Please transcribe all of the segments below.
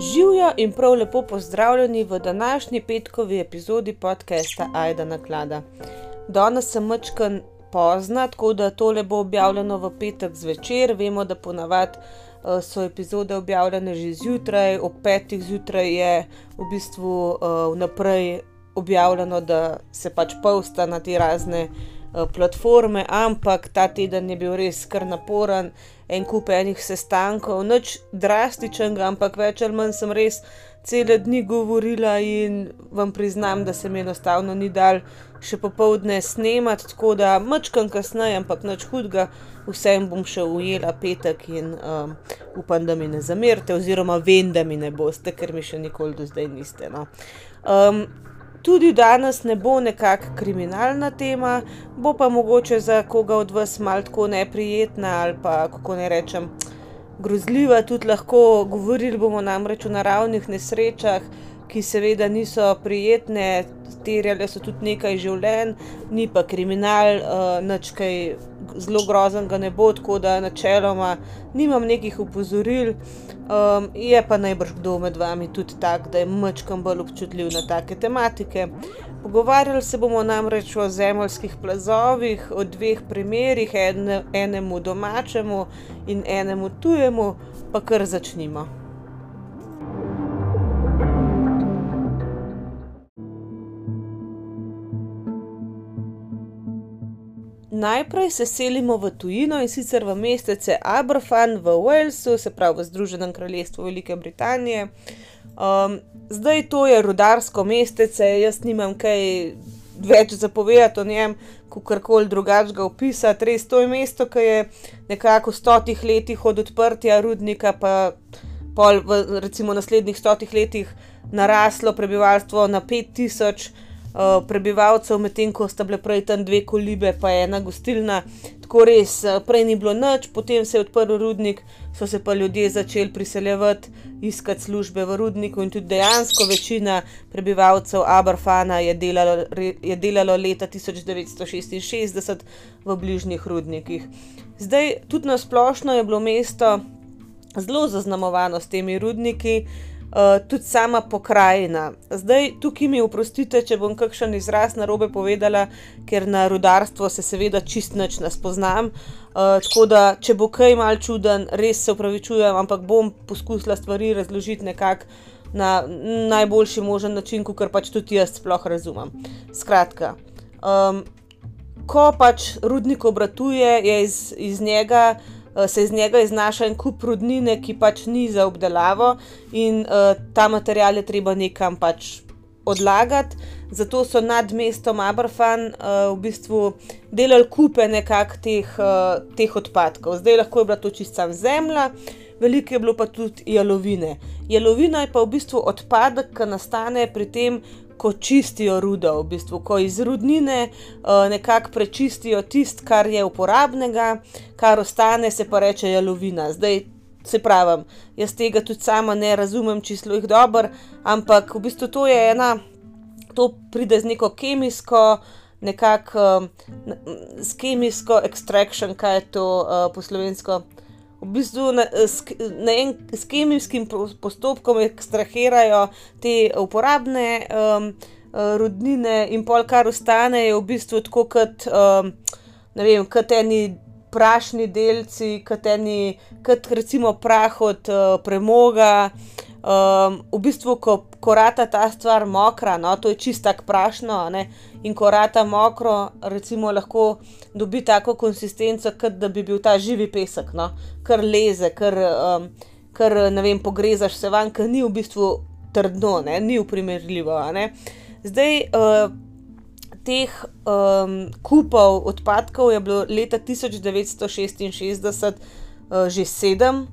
Živijo in prav lepo pozdravljeni v današnji petkovi epizodi podcasta Aida Naklada. Danes sem mačkan pozna, tako da tole bo objavljeno v petek zvečer. Vemo, da ponavadi uh, so epizode objavljene že zjutraj, ob petih zjutraj je v bistvu uh, vnaprej objavljeno, da se pač posta na te razne platforme, ampak ta teden je bil res kar naporen en kup enih sestankov, nič drastičnega, ampak več ali manj sem res cele dni govorila in vam priznam, da se mi enostavno ni dal še popovdne snemati, tako da mačkam kasneje, ampak nič hudega, vsem bom še ujela petek in um, upam, da mi ne zamerite, oziroma vem, da mi ne boste, ker mi še nikoli do zdaj niste. No. Um, Tudi danes ne bo nekakšna kriminalna tema, bo pa mogoče za koga od vas malo tako neprijetna ali pa kako ne rečem, grozljiva. Tudi lahko govorili bomo namreč o naravnih nesrečah, ki seveda niso prijetne, terjale so tudi nekaj življenj, ni pa kriminal, uh, nič kaj zelo groznega ne bo, tako da načeloma nimam nekih upozoril. Um, je pa najbrž kdo med vami tudi tak, da je mačkam bolj občutljiv na take tematike. Pogovarjali se bomo namreč o zemljskih plazovih, o dveh primerih, en, enemu domačemu in enemu tujemu, pa kar začnimo. Najprej se selimo v tujino in sicer v mestece Aberfan v Walesu, se pravi v Združenem kraljestvu Velike Britanije. Um, zdaj to je rudarsko mestece, jaz nimam kaj več zapovedati o njem, kot karkoli drugačnega opisati. Res to je mesto, ki je nekako v stotih letih od odprtja rudnika, pa pol v recimo naslednjih stotih letih naraslo prebivalstvo na 5000. Eh, prebivalcev, medtem ko sta bile prej tam dve kolibe, pa ena gostilna. Tako res, uh, prej ni bilo nič, potem se je odprl rudnik, so se pa ljudje začeli priseljevati, iskati službe v rudniku in tudi dejansko večina prebivalcev Aberfana je delalo, je delalo leta 1966 v bližnjih rudnikih. Zdaj, tudi na splošno je bilo mesto zelo zaznamovano s temi rudniki. Eh, tudi sama pokrajina. Zdaj, tukaj mi oprostite, če bom kakšen izraz na robe povedala, ker na rudarstvo se seveda čist nič ne spoznam. Uh, tako da, če bo kaj mal čuden, res se upravičujem, ampak bom poskusila stvari razložiti nekako na najboljši možen način, kot pač tudi jaz sploh razumem. Skratka. Um, Ko pač rudnik obratuje, je iz, iz njega Eh, se iz njega iznaša en kup rudnine, ki pač ni za obdelavo in uh, ta material je treba nekam pač odlagati. Zato so nad mestom Aberfan uh, v bistvu delali kupe nekakšnih teh, uh, teh odpadkov. Zdaj lahko je bila to čista zemlja, veliko je bilo pa tudi jalovine. Jalovina je pa v bistvu odpadek, ki nastane pri tem, ko čistijo rudo, v bistvu, ko iz rudnine uh, nekako prečistijo tisto, kar je uporabnega, kar ostane, se pa reče jalovina. Zdaj, se pravim, jaz tega tudi sama ne razumem, čisto jih dobro, ampak v bistvu to je ena, to pride z neko kemijsko. Nekako um, s kemijsko extraction, kaj je to uh, po slovensko, v bistvu na, s, na en, s kemijskim postopkom ekstrahirajo te uporabne um, rodnine, in pol, kar ostane, je v bistvu tako kot, um, vem, kot eni prašni delci, kot, eni, kot recimo prah od uh, premoga. Um, v bistvu, ko, ko rata ta stvar mokra, no, to je čisto tako prašno, ne, in ko rata mokro, recimo, lahko dobi tako konsistenco, kot da bi bil ta živi pesek, no, kar leze, kar, um, kar ne vem, pogrezaš se van, ker ni v bistvu trdno, ne, ni uprimerljivo. Zdaj, uh, teh um, kupov odpadkov je bilo leta 1966 uh, že sedem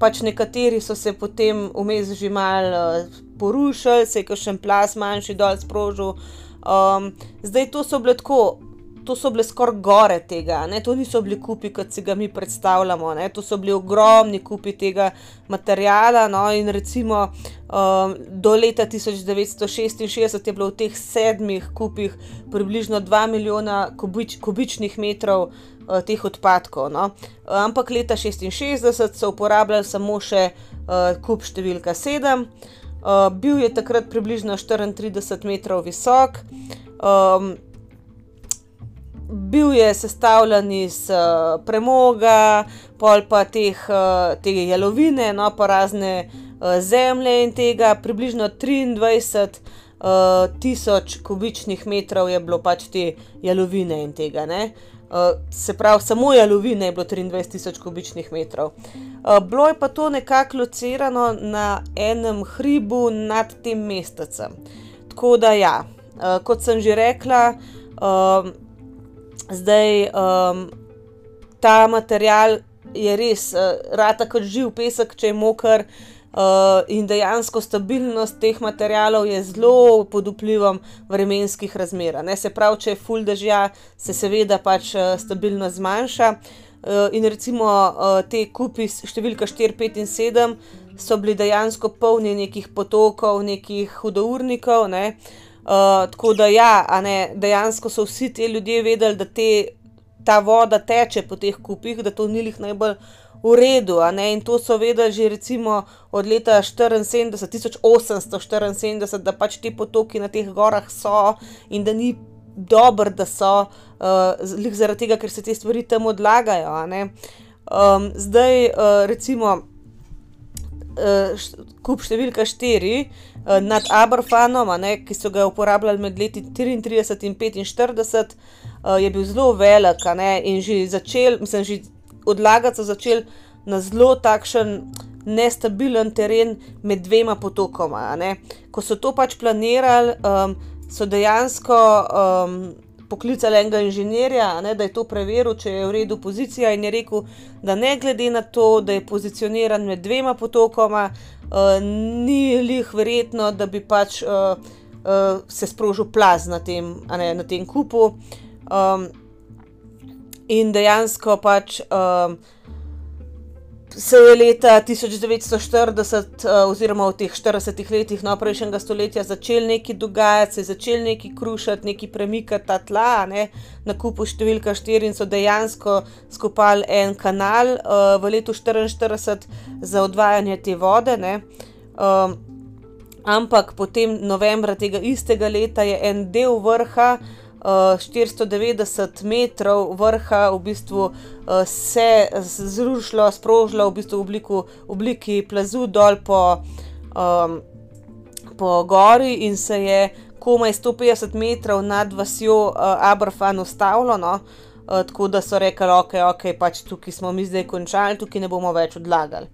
pač nekateri so se potem vmes že malo uh, porušili, se je kakšen plas manjši dol sprožil. Um, zdaj to so bile tako. To so bile skoraj gore tega, ne? to niso bili kupi, kot si ga mi predstavljamo. Ne? To so bili ogromni kupi tega materijala. No? In recimo um, do leta 1966 je bilo v teh sedmih kupih približno 2 milijona kubič, kubičnih metrov uh, teh odpadkov. No? Ampak leta 1966 so uporabljali samo še uh, kup številka 7. Uh, bil je takrat približno 34 metrov visok. Um, bil je sestavljen iz uh, premoga, pol pa teh, uh, te jalovine, no pa razne uh, zemlje in tega, približno 23 uh, tisoč kubičnih metrov je bilo pač te jalovine in tega. Uh, se pravi, samo jalovine je bilo 23 tisoč kubičnih metrov. Uh, bilo je pa to nekako locirano na enem hribu nad tem mestecem. Tako da, ja, uh, kot sem že rekla, uh, zdaj um, ta material je res, uh, rata kot živ pesek, če je moker. Uh, in dejansko stabilnost teh materijalov je zelo pod vplivom vremenskih razmer. Ne? Se pravi, če je full dežja, se seveda pač uh, stabilnost zmanjša. Uh, in recimo uh, te kupi številka 4, 5 in 7 so bili dejansko polni nekih potokov, nekih hudournikov. Ne? Uh, tako da ja, ne, dejansko so vsi ti ljudje vedeli, da te, ta voda teče po teh kupih, da to ni njih najbolj v redu. In to so vedeli že recimo od leta 74, 1874, da pač ti potoki na teh gorah so in da ni dobro, da so, uh, zaradi tega, ker se te stvari tam odlagajo. Um, zdaj, uh, recimo, uh, kup številka 4 uh, nad Aberfanom, ki so ga uporabljali med leti 33 in 45, uh, je bil zelo velik in že začel, mislim, že odlagati so začeli na zelo takšen nestabilen teren med dvema potokoma. Ko so to pač planirali, um, so dejansko um, poklicali enega inženirja, ne, da je to preveril, če je v redu pozicija, in je rekel, da ne glede na to, da je pozicioniran med dvema potokoma, uh, ni lih verjetno, da bi pač uh, uh, se sprožil plaz na tem, ne, na tem kupu. Um, in dejansko pač um, se je leta 1940, uh, oziroma v teh 40 letih no, prejšnjega stoletja, začel nekaj dogajati, se je začel nekaj krušiti, nekaj premikati ta tla, ne, na kupu številka 4 in so dejansko skupali en kanal uh, v letu 1944 za odvajanje te vode. Um, ampak potem novembra tega istega leta je en del vrha, 490 metrov vrha v bistvu uh, se zrušilo, sprožilo v bistvu v obliku, obliki plazu dol po, um, po gori in se je komaj 150 metrov nad vasjo uh, Aberfan ustavilo. No? Uh, tako da so rekli, ok, ok, pač tukaj smo mi zdaj končali, tukaj ne bomo več odlagali.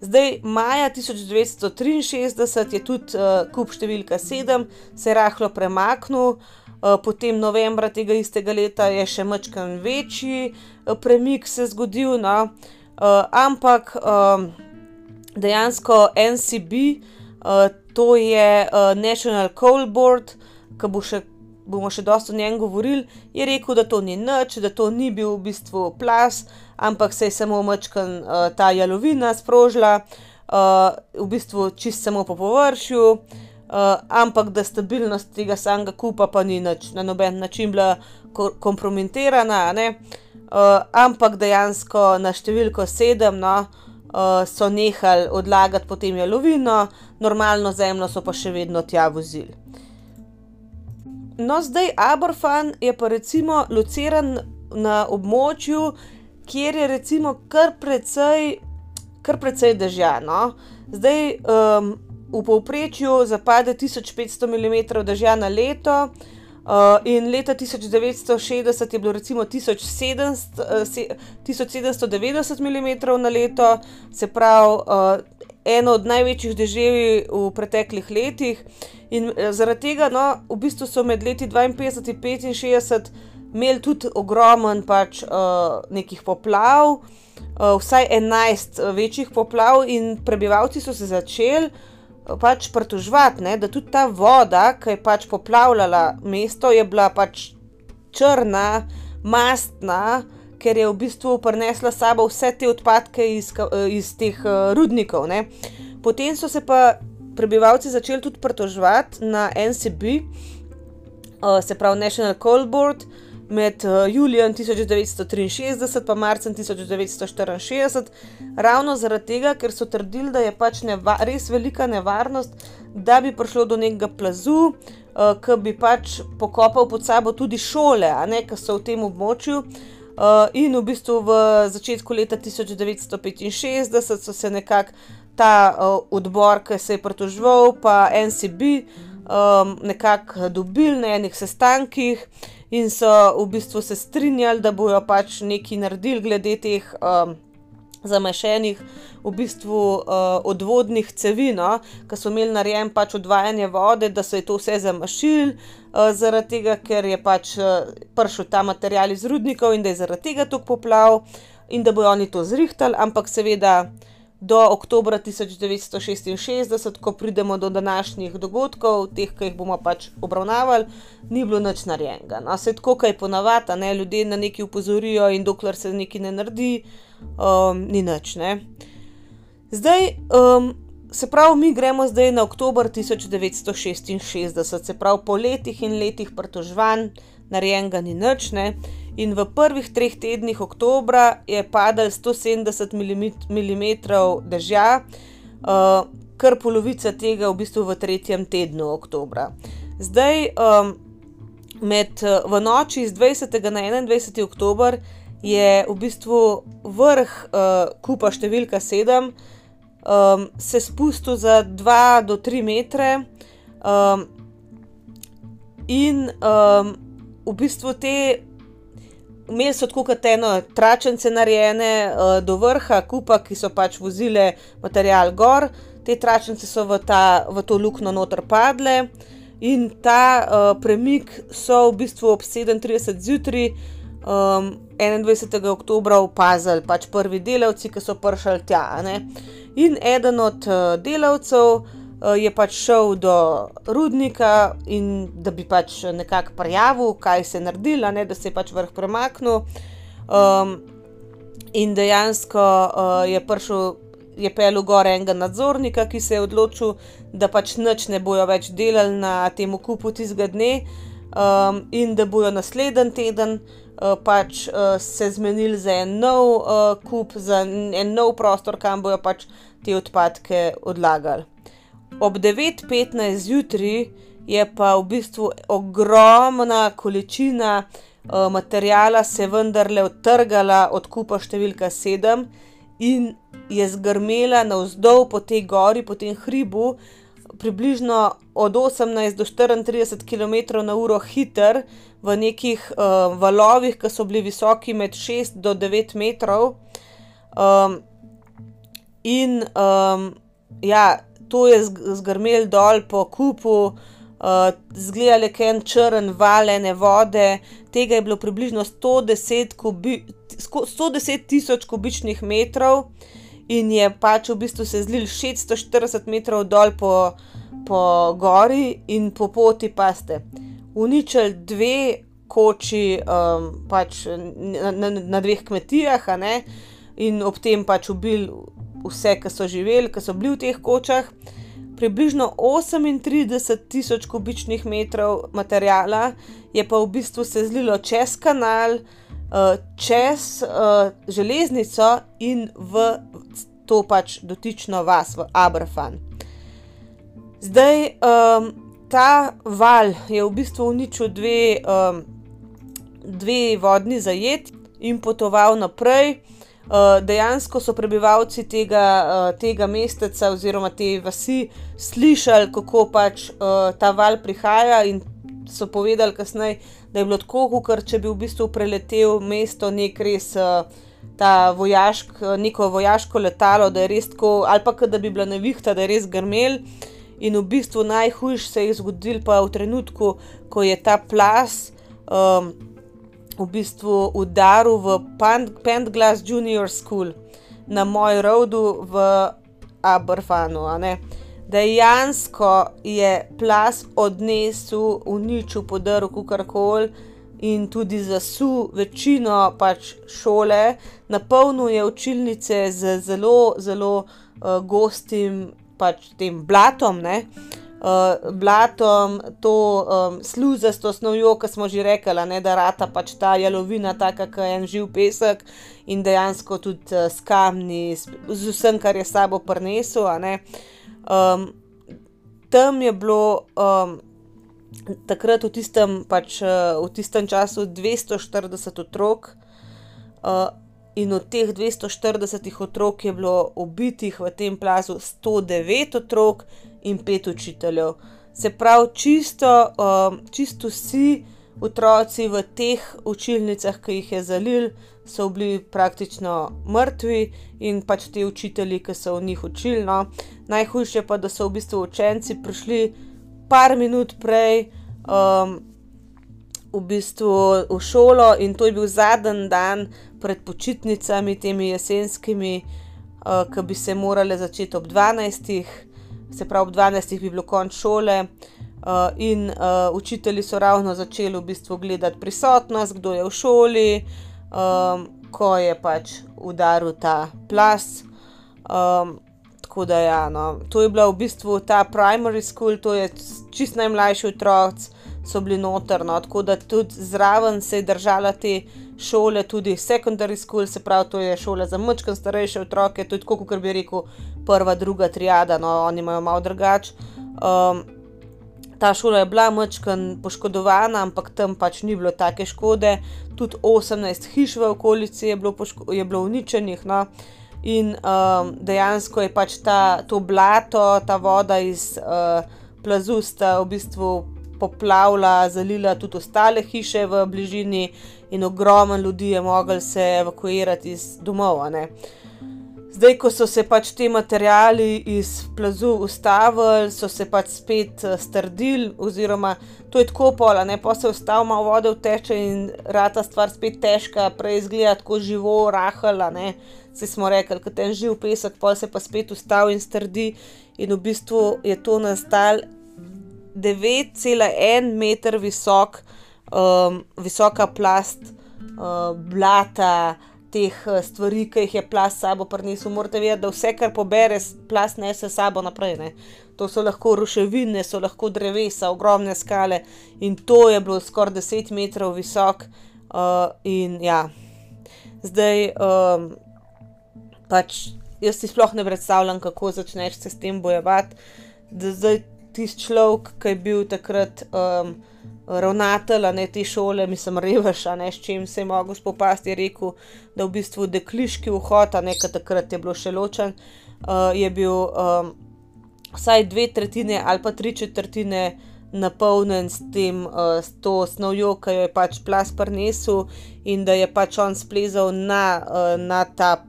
Zdaj, maja 1963 je tudi uh, kup številka 7 se rahlo premaknil, uh, Eh, potem novembra tega istega leta je še mačkan večji eh, premik se zgodil, no? uh, ampak dejansko NCB, uh, to je uh, National Coal Board, ki bo še. Bomo še dosto o njem govorili, je rekel, da to ni nič, da to ni bil v bistvu plas, ampak se je samo mačkan uh, ta jalovina sprožila, uh, v bistvu čist samo po površju. Uh, ampak da stabilnost tega samega kupa pa ni nič, na noben način bila kompromitirana, uh, ampak dejansko na številko sedem no, uh, so nehali odlagati potem jalovino, normalno zemljo so pa še vedno tja vozili. No, zdaj Aberfan je pa recimo lociran na območju, kjer je recimo kar precej, kar precej dežja. No. Zdaj, um, v povprečju zapade 1500 mm dežja na leto, uh, in leta 1960 je bilo recimo 1700, uh, 1790 mm na leto, se pravi uh, eno od največjih deževij v preteklih letih. In zaradi tega, no, v bistvu so med leti 52 in 65 imeli tudi ogromen pač uh, nekih poplav. Uh, vsaj 11 večjih poplav, in prebivalci so se začeli pač pritoževati, da tudi ta voda, ki je pač poplavljala mesto, je bila pač črna, mastna, ker je v bistvu prinesla sabo vse te odpadke iz, iz teh uh, rudnikov. Ne. Potem so se pa prebivalci začeli tudi pritoževati na NCB, uh, se pravi National Coal Board. Med uh, julijem 1963 in marcem 1964, ravno zaradi tega, ker so trdili, da je pač neva, res velika nevarnost, da bi prišlo do nekega plazu, uh, ki bi pač pokopal pod sabo tudi šole, ki so v tem območju. Uh, in v bistvu v začetku leta 1965 so se nekako ta uh, odbor, ki se je pritoževal, pa NCB, um, nekako dobili na enih sestankih in so v bistvu se strinjali, da bojo pač nekaj naredili glede teh um, zamešenih, v bistvu uh, odvodnih cevi, no, ki so imeli narejen pač odvajanje vode, da so je to vse zamašili, uh, zaradi tega, ker je pač uh, prišel ta material iz rudnikov in da je zaradi tega tako poplav in da bojo oni to zrihtali, ampak seveda do oktobra 1966, ko pridemo do današnjih dogodkov, teh, ki jih bomo pač obravnavali, ni bilo nič narejenega. No, se tako, kaj ponavadi, ne ljudje na nekaj upozorijo in dokler se nekaj ne naredi, um, ni nič. Ne. Zdaj, um, se pravi, mi gremo zdaj na oktober 1966, se pravi, po letih in letih pritožvanj, narejenega ni nič. Ne in v prvih treh tednih oktobra je padal 170 mm dežja, uh, kar polovica tega v bistvu v tretjem tednu oktobra. Zdaj, um, med, v noči z 20. na 21. oktober je v bistvu vrh uh, kupa številka 7 um, se spustil za 2 do 3 metre. Um, in um, v bistvu te imeli so tako kot eno tračence narejene uh, do vrha, kupa, ki so pač vozile material gor, te tračence so v, ta, v to luknjo noter padle. In ta uh, premik so v bistvu ob 37 zjutraj, um, 21. oktober, opazili pač prvi delavci, ki so prišli tja. In eden od uh, delavcev, uh, je pač šel do rudnika in da bi pač nekako prijavil, kaj se je naredilo, ne, da se je pač vrh premaknil. Um, in dejansko uh, je prišel, je pel gor enega nadzornika, ki se je odločil, da pač nič ne bojo več delali na tem kupu tistega dne, um, in da bojo naslednji teden. Uh, pač uh, se zmenili za en nov uh, kup, za en nov prostor, kam bojo pač te odpadke odlagali ob 9:15 zjutraj je pa v bistvu ogromna količina uh, materijala se vendarle odtrgala od kupa številka 7 in je zgrmela navzdol po tej gori, po tem hribu, približno od 18 do 34 km/h hiter. V nekih uh, valovih, ki so bili visoki med 6 do 9 metrov, um, in um, ja, to je zgrmel dol po kupu, uh, zgledali je en črn valene vode, tega je bilo približno 110 tisoč kubičnih metrov in je pač v bistvu se zlil 640 metrov dol po, po gori in po poti pa ste. Uničili dve koči um, pač na, na, na dveh kmetijah, in ob tem pač ubili vse, ki so živeli, ki so bili v teh kočah. Približno 38 tisoč kubičnih metrov materijala je pa v bistvu se zlilo čez kanal, eh, čez eh, železnico in v to pač dotično vas, v Abrafan. Zdaj, um, ta val je v bistvu uničil dve, um, dve vodni zajet in potoval naprej. Eh, dejansko so prebivalci tega, uh, tega mesteca oziroma te vasi slišali, kako pač uh, ta val prihaja, in so povedali kasneje, da je bilo tako, kot če bi v bistvu preletel mesto nek res. Ta vojašk, neko vojaško letalo, da je res tako, ali pa da bi bila nevihta, da je res grmel. In v bistvu najhujše se je zgodil pa v trenutku, ko je ta plas um, v bistvu udaril v Pentglass Junior School na moj rodu v Aberfanu. Dejansko je plas odnesel, uničil, podaril karkoli in tudi zasul večino pač šole, napolnil je učilnice z zelo, zelo uh, gostim pač tem blatom. Ne? Uh, blatom, to um, sluzasto snovjo, ki smo že rekli, da rata pač ta jalovina, taka, ki je en živ pesek in dejansko tudi uh, s kamni, z, z vsem, kar je sabo prinesel. Um, tam je bilo um, takrat v tistem, pač, uh, v tistem času 240 otrok. Uh, In od teh 240 otrok je bilo ubitih v tem plazu 109 otrok, in pet učiteljev. Se pravi, čisto, um, čisto vsi otroci v teh učilnicah, ki jih je zalil, so bili praktično mrtvi in pač ti učitelji, ki so v njih učili. No. Najhujše pa, da so v bistvu učenci prišli par minut prej. Um, V bistvu v šolo, in to je bil zadnji dan pred počitnicami, temi jesenskimi, uh, ki bi se morale začeti ob 12 se pravi, ob 12. bi bilo konč šole, uh, in uh, učitelji so ravno začeli v bistvu gledati prisotnost, kdo je v šoli, um, ko je pač udaril ta plas. Um, tako da, ja, no. to je bila v bistvu ta primary school, to je čist najmlajši otroci, so bili notrno, tako da tudi zraven se je držala te šole, tudi secondary school, se pravi, to je šola za močkam starejše otroke, je tako, kot bi rekel, prva, druga triada, no, oni imajo malo drugače. Um, ta šola je bila močkam poškodovana, ampak tam pač ni bilo take škode, tudi 18 hiš v okolici je bilo, je bilo uničenih. No. In um, dejansko je pač ta, to blato, ta voda iz uh, plazu, sta v bistvu poplavila, zalila tudi ostale hiše v bližini, in ogromno ljudi je moglo se evakuirati iz domov. Zdaj, ko so se pač ti materiali iz plazu ustavili, so se pač spet uh, strdili, oziroma to je tako pola, ne pa se ustavi malo vode v teče in rata stvar spet težka, prej izgleda tako živo, rahala. Ne? Se smo rekli, da je ten živ pesek, pa se pa spet ustavi in strdi, in v bistvu je to nastal 9,1 meter visok, um, visoka plast uh, blata, teh uh, stvari, ki jih je plast sabo prinesel. Morate vedeti, da vse, kar pobere, plast nese sabo naprej. Ne? To so lahko ruševine, so lahko drevesa, ogromne skale in to je bilo skoraj 10 metrov visok. Uh, in ja, zdaj um, pač jaz si sploh ne predstavljam, kako začneš se s tem bojevati. Zdaj, tisti človek, ki je bil takrat um, ravnatelj ne, te šole, mislim, revež, ne, s čim se je mogel spopasti, je rekel, da v bistvu dekliški vhod, a nekaj takrat je bilo še ločen, uh, je bil um, vsaj dve tretjine ali pa tri četrtine. Napolnjen s tem, uh, s to snovjo, ki jo je pač plas prinesel, in da je pač on splezal na, uh, na, ta,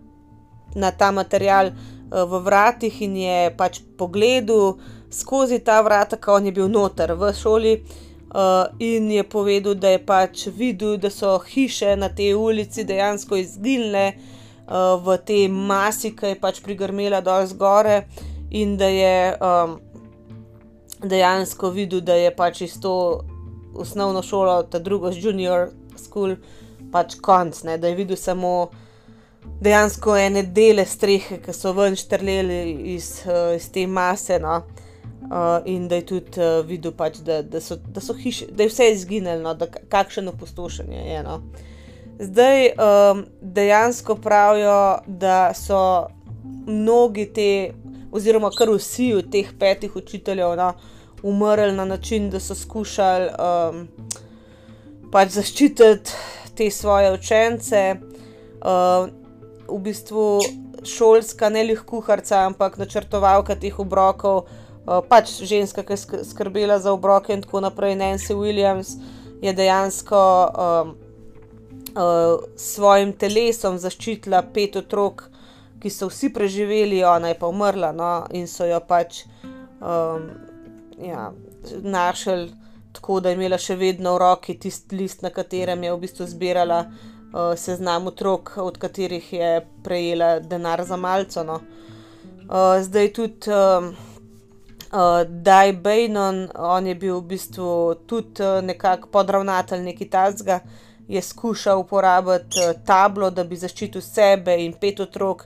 na ta material uh, v vratih in je pač pogledal, skozi ta vrata, ko je bil noter v šoli. Uh, in je povedal, da je pač videl, da so hiše na tej ulici dejansko izginile uh, v tej masi, ki je pač prigrmela dol zgore, in da je um, dejansko videl, da je pač iz to osnovno šolo, ta drugo, junior school, pač konc, ne? da je videl samo dejansko ene dele strehe, ki so ven štrleli iz, iz te mase. No? Uh, in da je tudi uh, videl, pač, da, da, so, da, so hiše, da je vse izginilo, no, kakšno opustošenje je. No. Zdaj um, dejansko pravijo, da so mnogi te, oziroma kar vsi od teh petih učiteljev, no, umrli na način, da so skušali um, pač zaščititi te svoje učence. Uh, v bistvu šolska, ne le kuharca, ampak načrtovalka teh obrokov. Eh, pač ženska, ki je skrbela za obroke in tako naprej, Nancy Williams, je dejansko um, uh, svojim telesom zaščitila pet otrok, ki so vsi preživeli, ona je pa umrla no, in so jo pač um, ja, našli tako, da je imela še vedno v roki tisti list, na katerem je v bistvu zbirala uh, seznam otrok, od katerih je prejela denar za malce. No. Uh, zdaj tudi. Um, Daj Bejnon, on je bil v bistvu tudi uh, nekako podravnatelj neki tazga, je skušal uporabiti uh, tablo, da bi zaščitil sebe in pet otrok,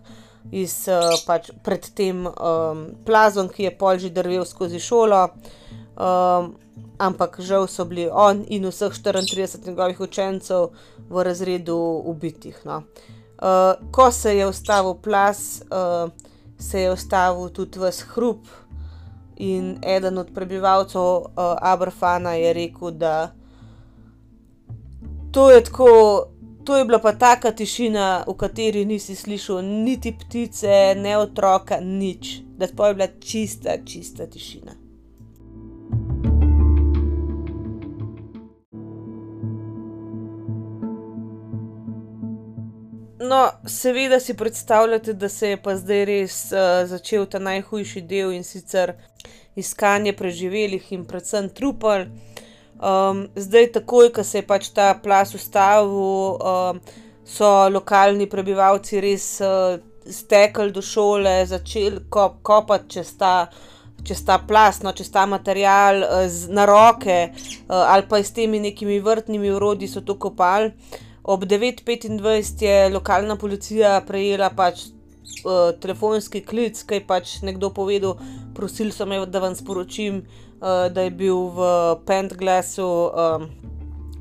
iz, uh, pač pred tem um, plazom, ki je pol že drvel skozi šolo. Um, ampak žal so bili on in vseh 34 njegovih učencev v razredu ubitih. No. Uh, ko se je ustavil plas, uh, se je ustavil tudi vse hrup, in eden od prebivalcev uh, Abrafana je rekel, da to je tako. To je bila pa taka tišina, v kateri nisi slišal niti ptice, ne otroka, nič, da je bila čista, čista tišina. No, seveda si predstavljate, da se je pa zdaj res uh, začel ta najhujši del in sicer iskanje preživelih in predvsem trupel. Um, zdaj, takoj, ko se je pač ta plas ustavil, um, so lokalni prebivalci res uh, stekli do šole, začeli kop, kopati čez ta. Če sta plasno, če sta material z, na roke ali pa s temi nekimi vrtnimi urodji so to kopali. Ob 9:25 je lokalna policija prejela pač, uh, telefonski klic, ki je pač nekdo povedal, prosil so me, da vam sporočim, uh, da je bil v Pentglasu um,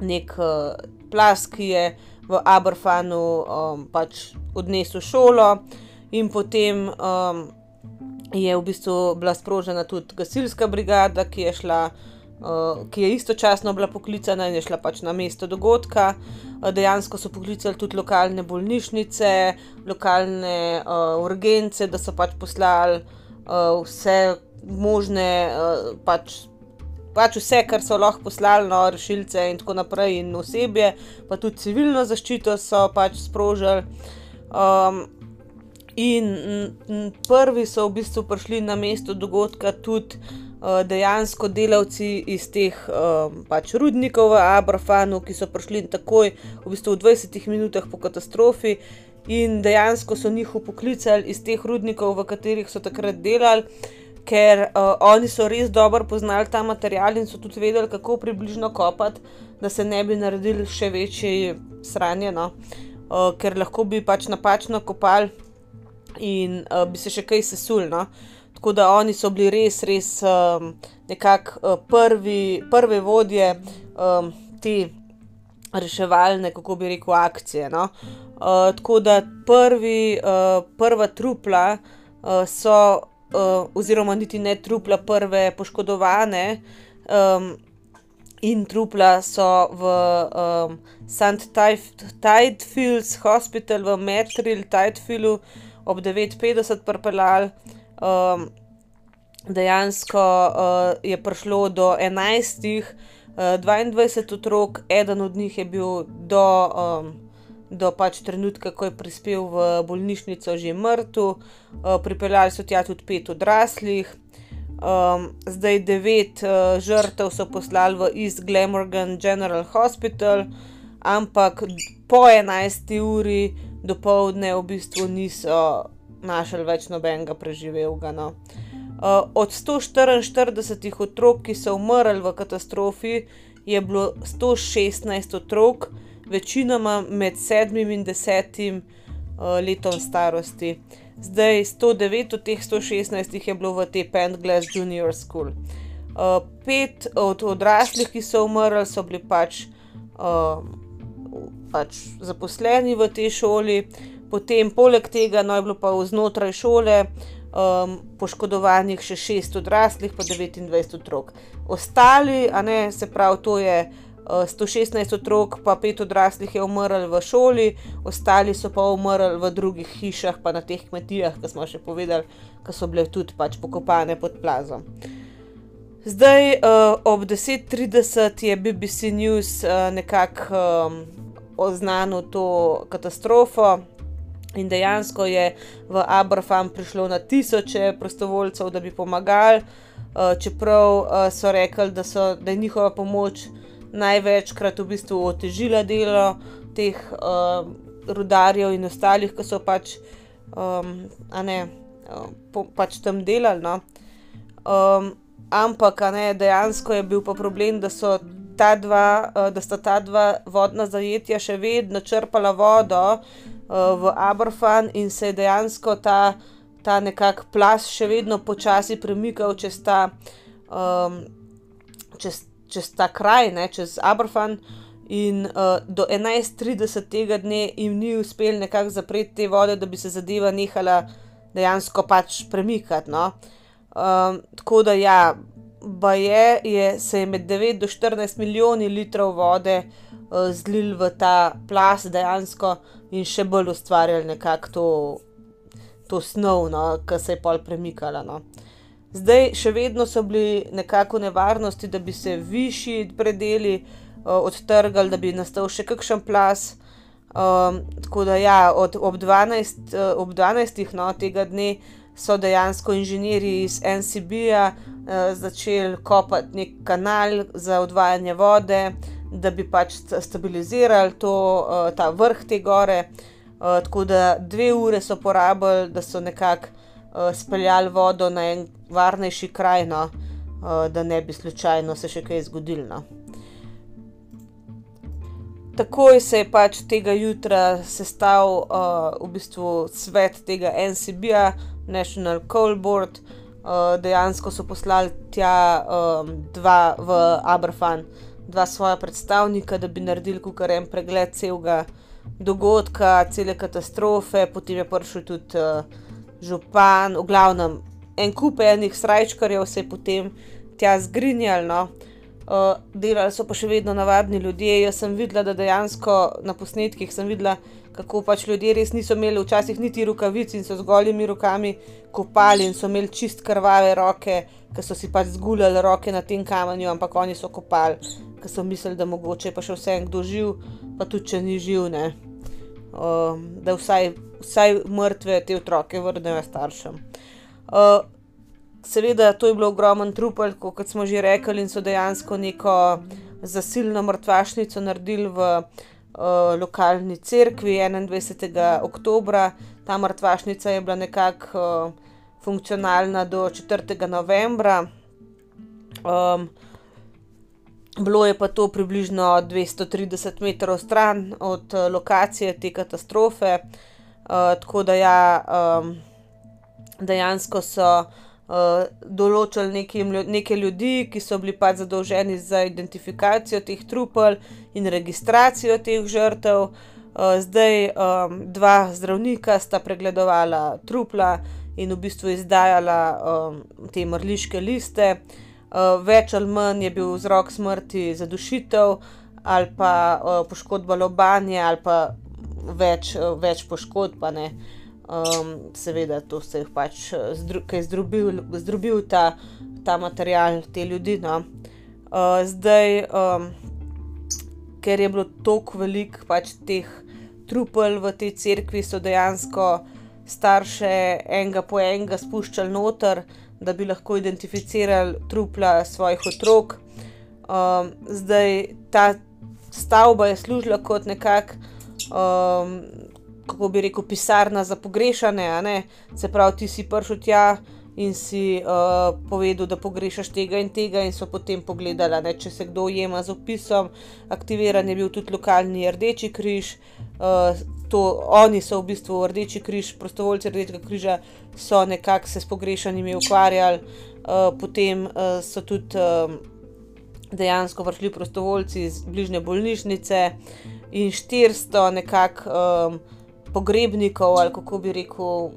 nek uh, plas, ki je v Aberfanu um, pač odnesel šolo, in potem um, je v bistvu bila sprožena tudi gasilska brigada, ki je šla. Uh, ki je istočasno bila poklicana in je šla pač na mesto dogodka. Uh, dejansko so poklicali tudi lokalne bolnišnice, lokalne uh, urgence, da so pač poslali uh, vse možne, uh, pač, pač vse, kar so lahko poslali, no, rešilce in tako naprej, in osebje, pa tudi civilno zaščito so pač sprožili. Um, in prvi so v bistvu prišli na mesto dogodka tudi. Eh, dejansko delavci iz teh um, pač rudnikov v Abrafanu, ki so prišli takoj, v bistvu v 20 minutah po katastrofi, in dejansko so njih upoklicali iz teh rudnikov, v katerih so takrat delali, ker uh, oni so res dobro poznali ta material in so tudi vedeli, kako približno kopati, da se ne bi naredili še večje sranje, no? uh, ker lahko bi pač napačno kopali in uh, bi se še kaj sesul. No? Tako da oni so bili res, res um, nekako uh, prvi, prve vodje um, te reševalne, kako bi rekel, akcije. No? Uh, tako da prvi, uh, prva trupla uh, so, uh, oziroma niti ne trupla, prve poškodovane. Um, In trupla so v um, St. Tidefields Hospital v Metril, Tidefieldu ob 9:50 pripeljali, um, dejansko uh, je prišlo do 11, uh, 22 otrok, eden od njih je bil do, um, do pač trenutka, ko je prispel v bolnišnico, že mrtev, uh, pripeljali so tja tudi pet odraslih. Um, zdaj devet uh, žrtev so poslali v East Glamorgan General Hospital, ampak po 11 uri do povdne v bistvu niso našli več nobenega preživelega. No. Uh, od 144 otrok, ki so umrli v katastrofi, je bilo 116 otrok, večinoma med 7 in 10 uh, letom starosti. Zdaj 109 od teh 116 je bilo v tej Pentglass Junior School. Uh, pet od odraslih, ki so umrli, so bili pač, uh, pač zaposleni v tej šoli, potem poleg tega no, je bilo pa znotraj šole um, poškodovanih še šest odraslih, pa 29 otrok. Ostali, a ne se pravi, to je uh, 116 otrok, pa pet odraslih je umrlo v šoli, ostali so pa umrli v drugih hišah, pa na teh kmetijah, ki smo še povedali, ki so bile tudi pač pokopane pod plazom. Zdaj, uh, ob 10:30 je BBC News uh, nekako um, oznanil to katastrofo, In dejansko je v Abraham prišlo na tisoče prostovoljcev, da bi pomagali, uh, čeprav uh, so rekli, da, so, da je njihova pomoč največkrat v bistvu otežila delo teh uh, rudarjev in ostalih, ki so pač, um, ne, uh, po, pač tam delali. No. Um, ampak ne, dejansko je bil pa problem, da so. Ta dva, da sta ta dva vodna zajetja še vedno črpala vodo, uh, v Aberfan in se je dejansko ta, ta nekak plas še vedno počasi premikal čez ta, um, čez, čez ta kraj, ne, čez Aberfan. In uh, do 11:30 tega dne jim ni uspel nekako zapreti te vode, da bi se zadeva nehala dejansko pač premikati. No. Um, tako da ja, je, je se je med 9 do 14 milijoni litrov vode uh, zlil v ta plas dejansko in še bolj ustvarjal nekako to, to snov, no, ki se je pol premikala. No. Zdaj še vedno so bili nekako nevarnosti, da bi se višji predeli uh, odtrgali, da bi nastal še kakšen plas. Um, tako da ja, od, ob 12, uh, ob 12 no, tega dne so dejansko inženirji iz NCB-ja uh, začeli kopati nek kanal za odvajanje vode, da bi pač stabilizirali to, uh, ta vrh te gore. Uh, tako da dve ure so porabili, da so nekako uh, speljali vodo na en varnejši kraj, no, uh, da ne bi slučajno se še kaj zgodilo. No. Takoj se je pač tega jutra sestal uh, v bistvu svet tega NCB-ja, National Coal Board, uh, dejansko so poslali tja um, dva v Aberfan, dva svoja predstavnika, da bi naredili kar en pregled celega dogodka, cele katastrofe, potem je prišel tudi uh, župan, v glavnem en kup enih srajčkarjev se je potem tja zgrinjal. No. Uh, delali so pa še vedno navadni ljudje. Jaz sem videla, da dejansko na posnetkih sem videla, kako pač ljudje res niso imeli včasih niti rokavic in so z golimi rokami kopali in so imeli čist krvave roke, ker so si pač zguljali roke na tem kamenju, ampak oni so kopali, ker so mislili, da mogoče pa še vse en kdo živ, pa tudi če ni živ, ne. Uh, da vsaj, vsaj mrtve te otroke vrnejo staršem. Uh, seveda, to je bilo ogromen trupel, kot smo že rekli, in so dejansko neko zasilno mrtvašnico naredili v uh, lokalni cerkvi 21. oktober. Ta mrtvašnica je bila nekako uh, funkcionalna do 4. novembra. Um, bilo je pa to približno 230 metrov stran od uh, lokacije te katastrofe, uh, tako da ja, um, dejansko so določili nekim, neke ljudi, ki so bili pač zadolženi za identifikacijo teh trupel in registracijo teh žrtev. Uh, zdaj um, dva zdravnika sta pregledovala trupla in v bistvu izdajala um, te mrliške liste. Uh, več ali manj je bil vzrok smrti zadušitev ali pa uh, poškodba lobanje ali pa več, uh, več poškodb. Um, seveda, to se je pač eh, zdrubil, zdrubil ta, ta material, te ljudi. No. Uh, zdaj, um, ker je bilo tako veliko pač teh trupel v tej cerkvi, so dejansko starše enega po enega spuščali noter, da bi lahko identificirali trupla svojih otrok. Um, zdaj, ta stavba je služila kot nekak. Um, kako bi rekel, pisarna za pogrešane. Se pravi, ti si prišel tja in si uh, povedal, da pogrešaš tega in tega, in so potem pogledali, ne, če se kdo ujema z opisom. Aktiviran je bil tudi lokalni Rdeči križ. Uh, to, oni so v bistvu Rdeči križ, prostovoljci Rdečega križa, so nekako se s pogrešanimi ukvarjali, uh, potem uh, so tudi. Uh, Dejansko prišli prostovoljci iz bližnje bolnišnice in 400 nekako um, pogrebnikov, ali kako bi rekel, uh,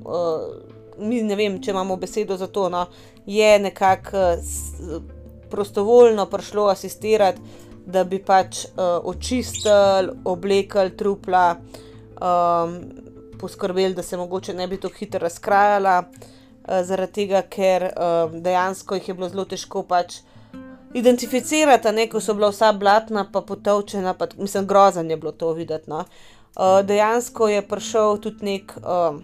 mi ne vem, če imamo besedo za to, no, je nekako uh, prostovoljno prišlo asistirati, da bi pač uh, očistili, oblekli trupla, um, poskrbeli, da se mogoče ne bi tako hitro razkrajala, uh, zaradi tega, ker uh, dejansko jih je bilo zelo težko pač. Identificirati, ko so bila vsa blatna, pa potovčena, pa, mislim, grozen je bilo to videti. No. Uh, dejansko je prišel tudi nek, uh,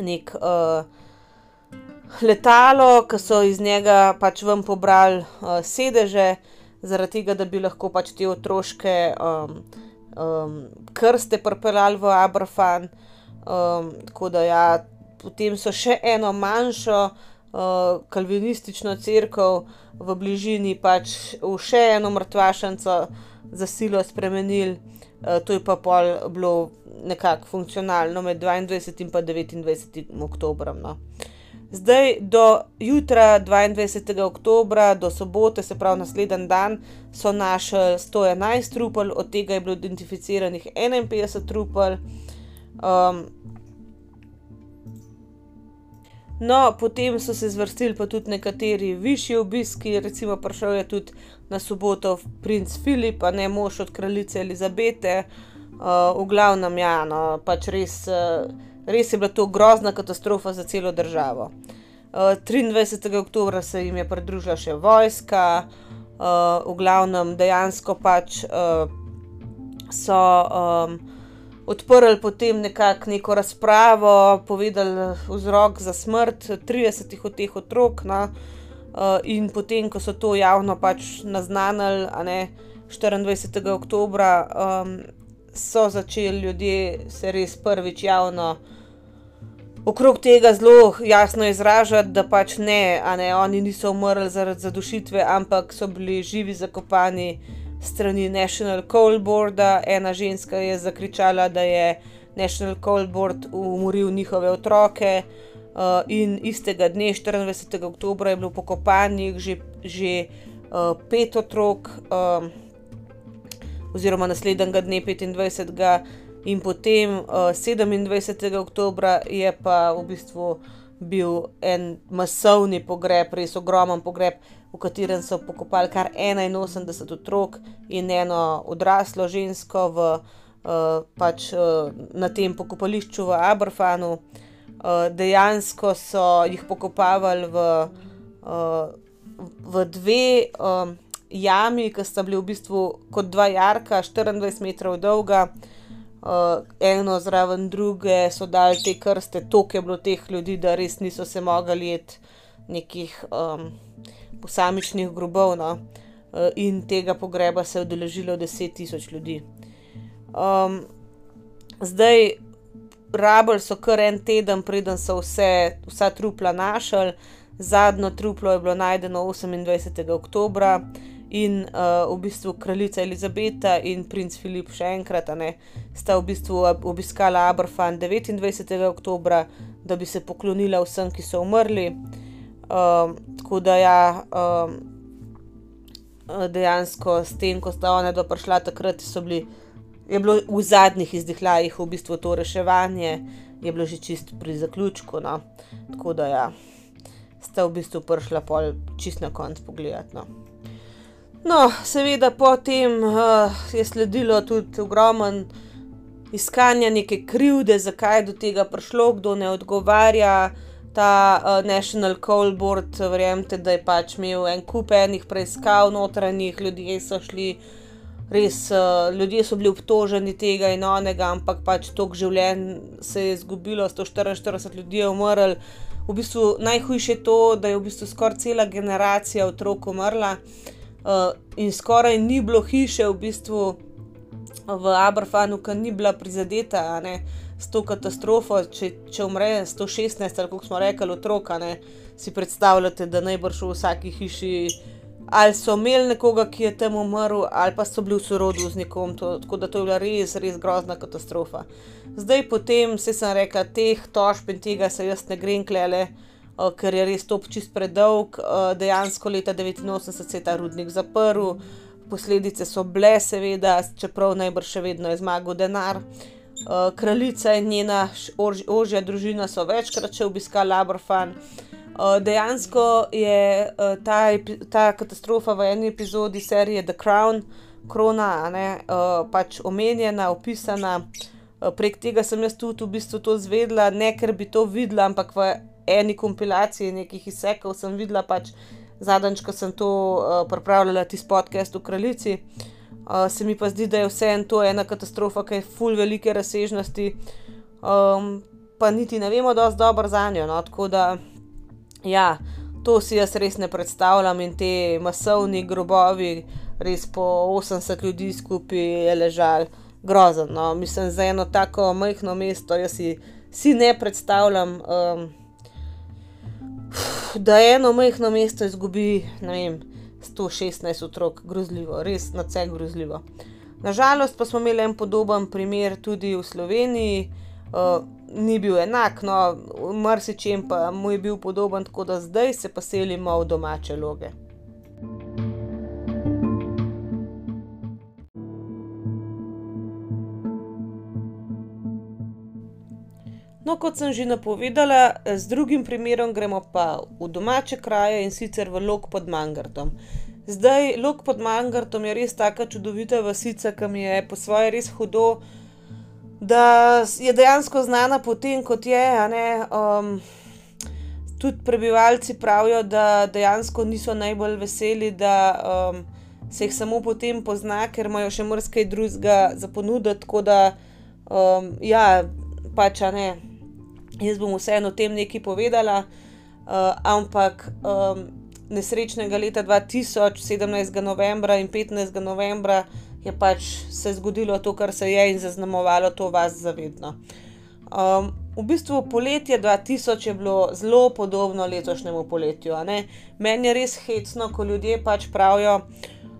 nek uh, letalo, ki so iz njega pač ven pobrali uh, sedeže, zaradi tega, da bi lahko pač te otroške um, um, krste pripeljali v Abrafan. Um, tako da ja, potem so še eno manjšo uh, kalvinistično crkvo v bližini, pač v še eno mrtvašnico za silo spremenili. Uh, to je pa pol bilo nekako funkcionalno med 22 in 29 oktobrom. No. Zdaj, do jutra, 22. oktober, do sobote, se pravi naslednji dan, so našli 111 trupel, od tega je bilo identificiranih 51 trupel. Um, no, potem so se zvrstili pa tudi nekateri višji obiski, recimo prišel je tudi na soboto princ Filip, a ne mož od kraljice Elizabete, uh, v glavnem, ja, no, pač res. Uh, Res je bila to grozna katastrofa za celo državo. Uh, 23. oktober se jim je pridružila še vojska, uh, v glavnem dejansko pač uh, so um, odprli potem nekako neko razpravo, povedali vzrok za smrt 30 od teh otrok. No, uh, in potem, ko so to javno pač naznanili, ne, 24. oktober, um, so začeli ljudje se res prvič javno okrog tega zelo jasno izražati, da pač ne, ne, oni niso umrli zaradi zadušitve, ampak so bili živi zakopani strani National Cold Boarda. Ena ženska je zakričala, da je National Cold Board umoril njihove otroke. Uh, in istega dne, 24. oktober, je bilo pokopanih že, že uh, pet otrok, um, oziroma naslednjega dne, 25 in potem uh, 27. oktober je pa v bistvu bil en masovni pogreb, res ogromen pogreb, v katerem so pokopali kar 81 otrok in eno odraslo žensko v, uh, pač, uh, na tem pokopališču v Aberfanu. Uh, dejansko so jih pokopavali v, uh, v dve um, jami, ki sta bili v bistvu kot dva jarka, 24 metrov dolga uh, eno zraven druge, so dali te krste, toliko je bilo teh ljudi, da res niso se mogli jeti nekih um, posamičnih grobov. No? Uh, in tega pogreba se je udeležilo 10.000 ljudi. Um, zdaj, rabljali so kar en teden, preden so vse, vsa trupla našli, zadnjo truplo je bilo najdeno 28. oktobra in uh, v bistvu kraljica Elizabeta in princ Filip še enkrat, ne, sta v bistvu obiskala Aberfan 29. oktober, da bi se poklonila vsem, ki so umrli. Um, tako da ja, um, dejansko s tem, ko sta ona dva prišla takrat, so bili. Je bilo v zadnjih izdihljajih v bistvu to reševanje, je bilo že čist pri zaključku. No. Tako da ja, sta v bistvu prišla pol čist na konc pogledati. No. No, seveda, potem uh, je sledilo tudi ogromen iskanje neke krivde, zakaj je do tega prišlo, kdo ne odgovarja. Ta uh, National Coal Board, verjemite, da je pač imel en kup enih preiskav notranjih, ljudje so šli, res uh, ljudje so bili obtoženi tega in onega, ampak pač toliko življenj se je izgubilo, 144 ljudi je umrl. V bistvu najhujše je to, da je v bistvu skoraj cela generacija otrok umrla. Uh, in skoraj ni bilo hiše v bistvu v Abrahanu, ki ni bila prizadeta ne, s to katastrofo. Če, če umre 116, ali kako smo rekli, otrok, si predstavljate, da najbrž v vsaki hiši ali so imeli nekoga, ki je tam umrl, ali pa so bili v sorodu z nekom. To, tako da to je bila res, res grozna katastrofa. Zdaj, potem, se sem rekla, teh tožb in tega se jaz ne grem klele. Eh, ker je res top čist predolg. Eh, dejansko leta 1989 se je ta rudnik zaprl, posledice so bile, seveda, čeprav najbrž še vedno je zmagal denar. Eh, kraljica in njena ožja družina so večkrat še obiskali Abrafan. Dejansko je ta, ta katastrofa v eni epizodi serije The Crown, krona, ne, pač omenjena, opisana. Prek tega sem jaz tudi v bistvu to zvedla, ne ker bi to videla, ampak v eni kompilaciji nekih izsekov sem videla, pač zadnjič, ko sem to uh, pripravljala, tisti podcast v Kraljici. Uh, se mi pa zdi, da je vseeno to ena katastrofa, ki je full velike razsežnosti, um, pa niti ne vemo, je dobro za njo. No? Tako da, ja, to si jaz res ne predstavljam in te masovni grobovi, res po 80 ljudi skupaj je ležal, grozen. No? Mislim, za eno tako majhno mesto, jaz si, si ne predstavljam. Um, da eno majhno mesto izgubi, vem, 116 otrok, grozljivo, res na vse grozljivo. Nažalost pa smo imeli en podoben primer tudi v Sloveniji, uh, ni bil enak, no, marsičem pa mu je bil podoben, tako da zdaj se pa selimo v domače loge. No, kot sem že napovedala, z drugim primerom gremo pa v domače kraje in sicer v Lok pod Mangartom. Zdaj, Lok pod Mangartom je res tako čudovita vasica, ki mi je po svoje res hudo, da je dejansko znana po tem, kot je. Um, tudi prebivalci pravijo, da dejansko niso najbolj veseli, da um, se jih samo potem pozna, ker imajo še mrskaj drugega za ponuditi. Tako da, um, ja, pač ne. Jaz bom vseeno o tem nekaj povedala, uh, ampak um, nesrečnega leta 2000, 17. novembra in 15. novembra, je pač se zgodilo to, kar se je in zaznamovalo to vas zavedno. Um, v bistvu poletje 2000 je bilo zelo podobno letošnjemu poletju. Meni je res hecno, ko ljudje pač pravijo,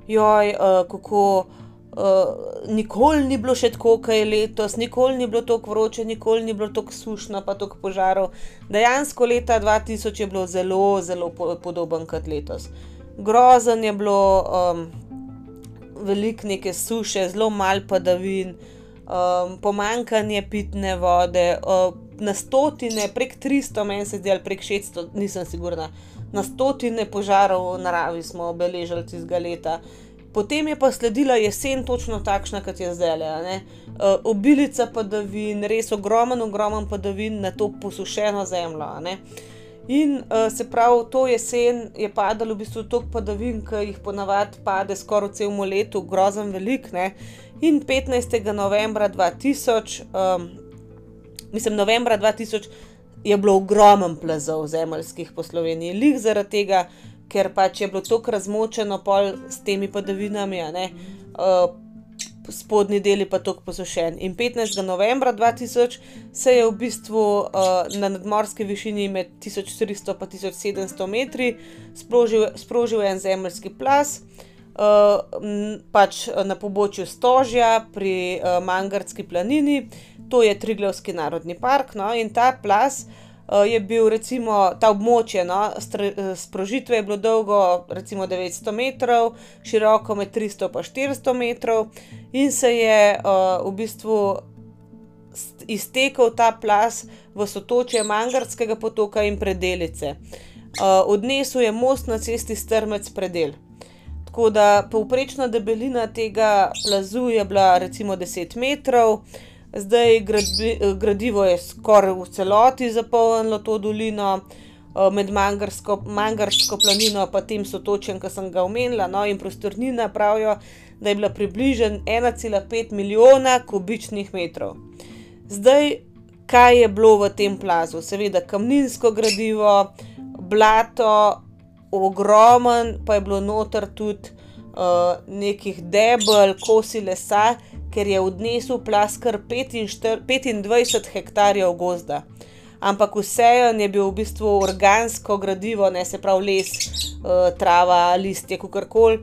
joj, uh, kako. Uh, nikoli ni bilo še tako, kot je letos, nikoli ni bilo tako vroče, nikoli ni bilo tako sušno, pa tako požarov. Dejansko leta 2000 je bilo zelo, zelo po podoben kot letos. Grozen je bilo, um, veliko neke suše, zelo malo padavin, um, pomankanje pitne vode, uh, na stotine, prek 300, meni se zdi, ali prek 600, nisem sigurna, na stotine požarov v naravi smo obeležili tistega leta. Potem je pa sledila jesen, točno takšna, kot je zdaj. Uh, obilica padavin, res ogromen, ogromen padavin na to posušeno zemljo. In uh, se pravi, to jesen je padalo v bistvu toliko padavin, ki jih ponavadi pade skoraj celemu letu, grozen velik. Ne? In 15. novembra 2000, um, mislim, novembra 2000 je bilo ogromen plazov zemeljskih po Sloveniji, lih zaradi tega ker pač je bilo tako razmočeno s temi padavinami, uh, spodnji deli pa tako posušen. In 15. novembra 2000 se je v bistvu uh, na nadmorski višini med 1400 in 1700 metri sprožil, sprožil en zemljski plas. Uh, pač na pobočju Stožja pri uh, Mangarski planini, to je Triglavski narodni park, no, in ta plas uh, je bil recimo ta območje, no, eh, sprožitve je bilo dolgo, recimo 900 metrov, široko med 300 in 400 metrov, in se je uh, v bistvu iztekel ta plas v sotočje Mangarskega potoka in predelice. Uh, odnesel je most na cesti Strmec predel. Tako da povprečna debelina tega plazu je bila recimo 10 metrov. Zdaj gradi, gradivo je skoraj v celoti zapolnilo to dolino, eh, med Mangarsko, Mangarsko planino in tem sotočjem, ki sem ga omenila. No, in prostornina pravijo, da je bila približno 1,5 milijona kubičnih metrov. Zdaj, kaj je bilo v tem plazu? Seveda, kamninsko gradivo, blato, ogromen, pa je bilo noter tudi uh, nekih debel, kosi lesa ker je odnesel plaskar 25 hektarjev gozda. Ampak vseeno je bil v bistvu organsko gradivo, ne se pravi les, uh, trava, listje, kako koli,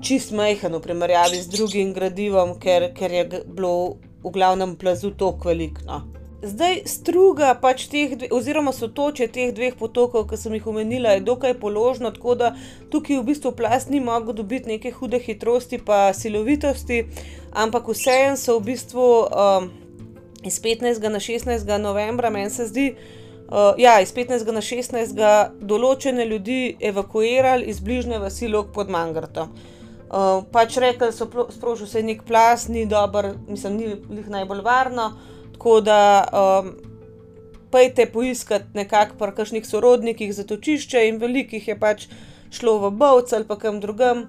čist majhen v primerjavi z drugim gradivom, ker, ker je bilo v glavnem plazu tako veliko. Zdaj, struga pač teh, dve, oziroma sotoče teh dveh potokov, ki sem jih omenila, je dokaj položno, tako da tukaj v bistvu plas ni mogel dobiti neke hude hitrosti, pa silovitosti, ampak vseeno so v bistvu um, iz 15. na 16. novembra, meni se zdi, uh, ja, iz 15. na 16. določene ljudi evakuirali iz bližnje vasi Lok pod Mangrtom. Uh, pač rekli so, sprožil se je nek plas, ni dober, mislim, ni najbolj varno. Tako da um, pejte poiskati nekako pri kakšnih sorodnikih za točišče, in velikih je pač šlo v Bovc ali pa kam drugam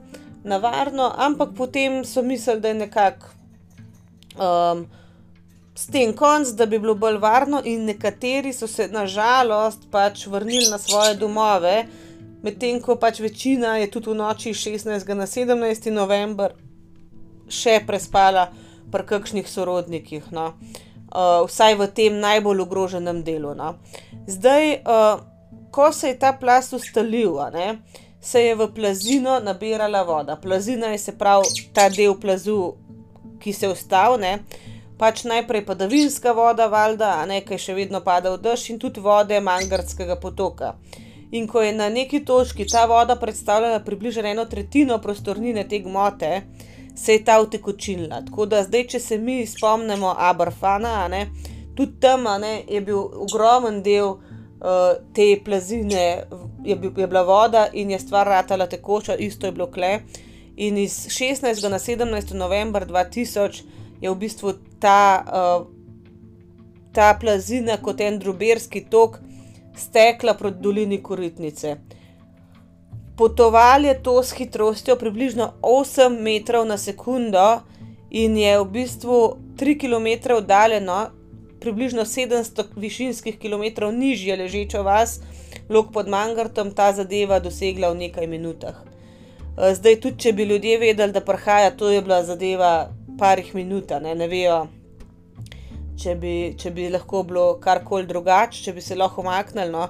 na varno, ampak potem so mislili, da je nekako um, s tem konc, da bi bilo bolj varno, in nekateri so se nažalost pač vrnili na svoje domove, medtem ko pač večina je tudi v noči 16. na 17. november še prespala pri kakšnih sorodnikih. No uh, vsaj v tem najbolj ogroženem delu. No. Zdaj, uh, ko se je ta plas ustalil, ne, se je v plazino nabirala voda. Plazina je se pravi ta del plazu, ki se ustavne. Pač najprej padavinska voda, valjda, a nekaj še vedno pada v dež in tudi vode Mangarskega potoka. In ko je na neki točki ta voda predstavljala približno eno tretjino prostornine te gmote, se je ta utekočinila. Tako da zdaj, če se mi spomnimo Abrfana, ne, tudi tam ne, je bil ogromen del uh, te plazine, je, bil, je bila voda in je stvar ratala tekoča, isto je bilo kle. In iz 16. na 17. novembra 2000 je v bistvu ta, uh, ta plazina kot en druberski tok stekla proti dolini Koritnice. Potovali je to s hitrostjo približno 8 metrov na sekundo in je v bistvu 3 km oddaljeno, približno 700 višinskih km nižje ležečo vas, lok pod Mangartom, ta zadeva dosegla v nekaj minutah. Eh, zdaj, tudi če bi ljudje vedeli, da prihaja, to je bila zadeva parih minut, ne, ne vejo če bi, če bi lahko bilo karkoli drugače, če bi se lahko umaknili. No.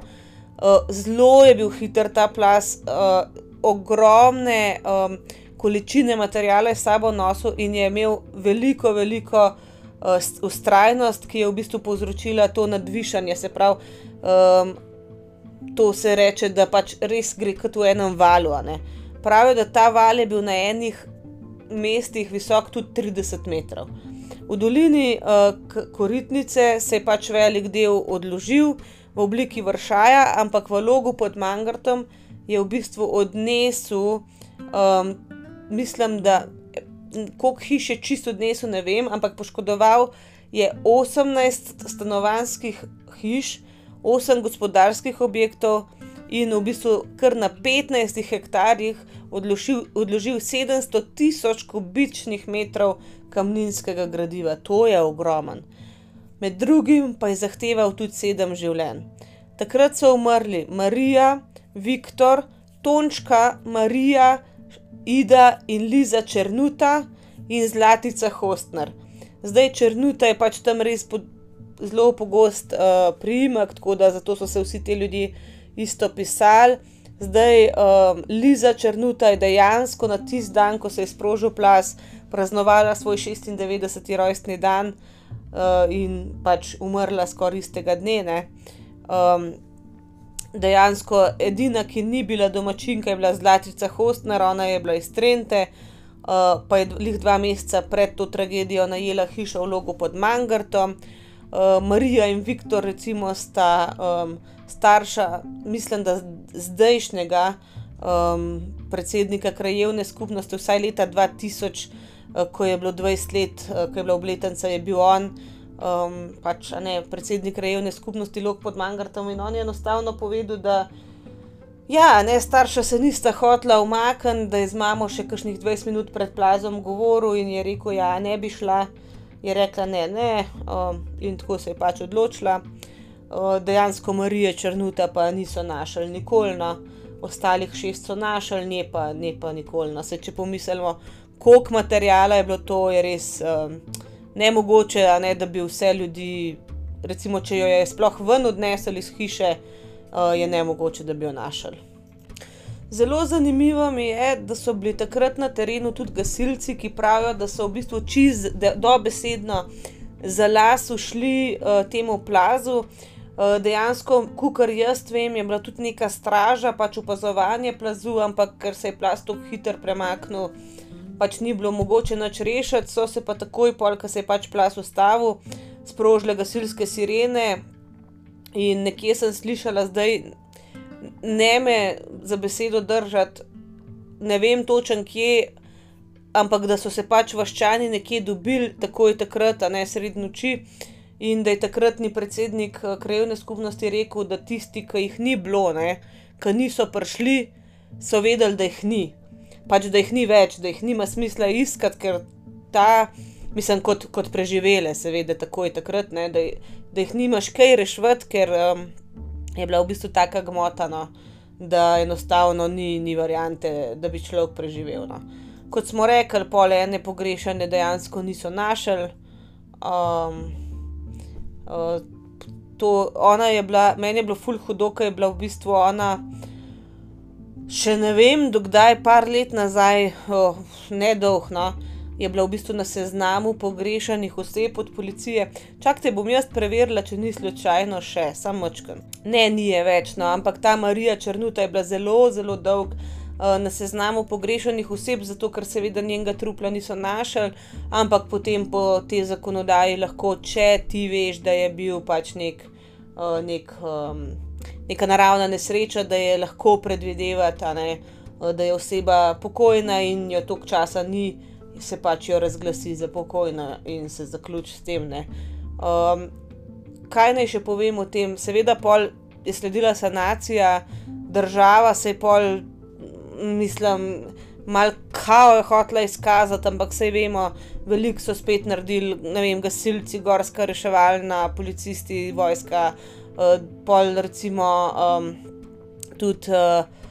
Uh, zelo je bil hiter ta plas, uh, ogromne um, količine materijala je sabo nosil in je imel veliko, veliko uh, ustrajnost, ki je v bistvu povzročila to nadvišanje. Se pravi, um, to se reče, da pač res gre kot v enem valu. Pravijo, da ta val je bil na enih mestih visok tudi 30 metrov. V dolini uh, Koritnice se je pač velik del odložil v obliki vršaja, ampak v logu pod Mangartom je v bistvu odnesel, um, mislim, da koliko hiš je čisto odnesel, ne vem, ampak poškodoval je 18 stanovanjskih hiš, 8 gospodarskih objektov in v bistvu kar na 15 hektarjih odložil, odložil 700 tisoč kubičnih metrov kamninskega gradiva, to je ogromen. Med drugim pa je zahteval tudi sedem življenj. Takrat so umrli Marija, Viktor, Tončka, Marija, Ida in Liza Črnuta in Zlatica Hostner. Zdaj Črnuta je pač tam res po, zelo pogost uh, priimek, tako da zato so se vsi ti ljudje isto pisali. Zdaj um, Liza Črnuta je dejansko na tisti dan, ko se je sprožil plas, praznovala svoj 96. rojstni dan uh, in pač umrla skoraj istega dne. Um, dejansko edina, ki ni bila domačinka, je bila Zlatica Hostner, ona je bila iz Trente, uh, pa je lih dva meseca pred to tragedijo najela hišo v logu pod Mangartom. Uh, Marija in Viktor, recimo, sta um, starša, mislim, da zdajšnjega um, predsednika krajevne skupnosti, vsaj leta 2000, uh, ko je bilo 20 let, uh, ko je bila obletnica, je bil on. Um, pač, ne, predsednik krajevne skupnosti Lok pod Mangartom in on je enostavno povedal, da ja, ne, starša se nista hotla umakniti, da je z mamo še kakšnih 20 minut pred plazom govoril in je rekel, ja, ne bi šla. Je rekla, ne, ne, um, in tako se je pač odločila dejansko Marije Črnuta pa niso našli nikoli, no. ostalih šest so našli, ne pa, ne pa nikoli. No. Se, če pomislimo, koliko materijala je bilo to, je res um, ne mogoče, ne, da bi vse ljudi, recimo, če jo je sploh ven odnesli iz hiše, uh, je ne mogoče, da bi jo našli. Zelo zanimivo mi je, da so bili takrat na terenu tudi gasilci, ki pravijo, da so v bistvu čez dobesedno za las ušli uh, temu plazu, uh, Eh, dejansko, kar jaz vem, je bila tudi neka straža, pač opazovanje plazu, ampak ker se je plaz tako hitro premaknil, pač ni bilo mogoče nič rešiti, so se pa takoj, ko se je pač plaz ustavil, sprožile gasilske sirene. In nekje sem slišala, zdaj ne me za besedo držati, ne vem točen kje, ampak da so se pač vaščani nekje dobili, takoj takrat, a ne sredi noči. In da je takratni predsednik eh, krajovne skupnosti rekel, da tisti, ki jih ni bilo, ki niso prišli, so vedeli, da jih ni. Pač da jih ni več, da jih nima smisla iskati, ker ta, mislim, kot, kot preživele, seveda, tako je takrat, ne, da, da jih nimaš kaj rešiti, ker um, je bila v bistvu tako gmotana, da enostavno ni, ni variante, da bi človek preživel. No. Kot smo rekli, pole ene pogrešane dejansko niso našli. Um, to, ona je bila, meni je bilo ful hudo, ker je bila v bistvu ona. Še ne vem, dokdaj, par let nazaj, oh, ne dolg, no, je bila v bistvu na seznamu pogrešanih oseb od policije. Čakajte, bom jaz preverila, če ni slučajno še, samo očkan. Ne, ni je več, no, ampak ta Marija Črnuta je bila zelo, zelo dolg. Na seznamu pogrešanih oseb, zato ker seveda njenega trupla niso našli, ampak potem po tej zakonodaji lahko, če ti veš, da je bil pač nek, nek, um, neka naravna nesreča, da je lahko predvidevati, ne, da je oseba pokojna in jo toliko časa ni se pač jo razglasi za pokojno in se zaključi s tem. Um, kaj naj še povem o tem? Seveda, pol je sledila sanacija, država se je pol, mislim, malo kao je hotela izkazati, ampak vse vemo, veliko so spet naredili, ne vem, gasilci, gorska reševalna, policisti, vojska, uh, pol recimo um, tudi. Uh,